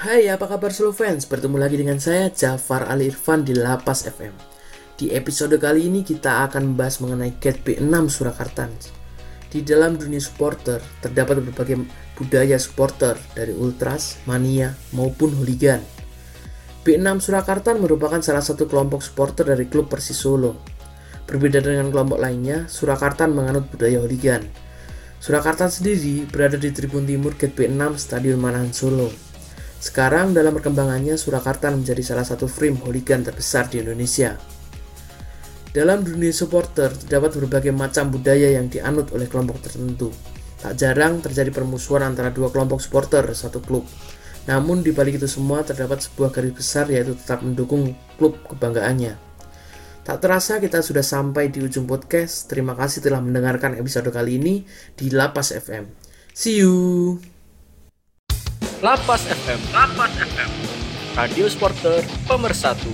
Hai, apa kabar seluruh fans? Bertemu lagi dengan saya, Jafar Ali Irfan di Lapas FM. Di episode kali ini kita akan membahas mengenai Get B6 Surakarta. Di dalam dunia supporter, terdapat berbagai budaya supporter dari ultras, mania, maupun hooligan. B6 Surakarta merupakan salah satu kelompok supporter dari klub Persis Solo. Berbeda dengan kelompok lainnya, Surakarta menganut budaya hooligan. Surakarta sendiri berada di Tribun Timur Gate B6 Stadion Manahan Solo. Sekarang dalam perkembangannya Surakarta menjadi salah satu frame hooligan terbesar di Indonesia. Dalam dunia supporter terdapat berbagai macam budaya yang dianut oleh kelompok tertentu. Tak jarang terjadi permusuhan antara dua kelompok supporter satu klub. Namun di balik itu semua terdapat sebuah garis besar yaitu tetap mendukung klub kebanggaannya. Tak terasa kita sudah sampai di ujung podcast. Terima kasih telah mendengarkan episode kali ini di Lapas FM. See you. Lapas FM. Lapas FM. Radio Supporter Pemersatu.